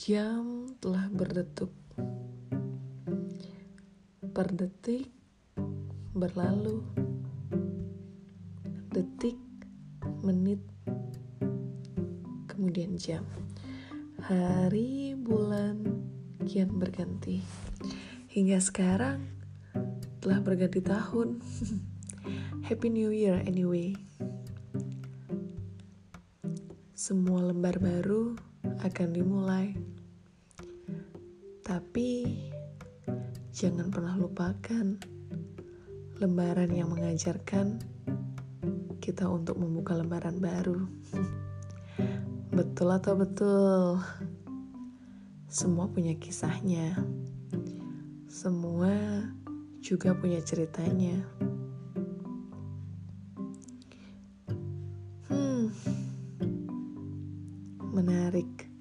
Jam telah berdetuk. Per detik berlalu. Detik, menit, kemudian jam. Hari, bulan, kian berganti. Hingga sekarang telah berganti tahun. Happy New Year anyway. Semua lembar baru akan dimulai. Tapi jangan pernah lupakan lembaran yang mengajarkan kita untuk membuka lembaran baru. Betul atau betul? Semua punya kisahnya. Semua juga punya ceritanya. Hmm, menarik.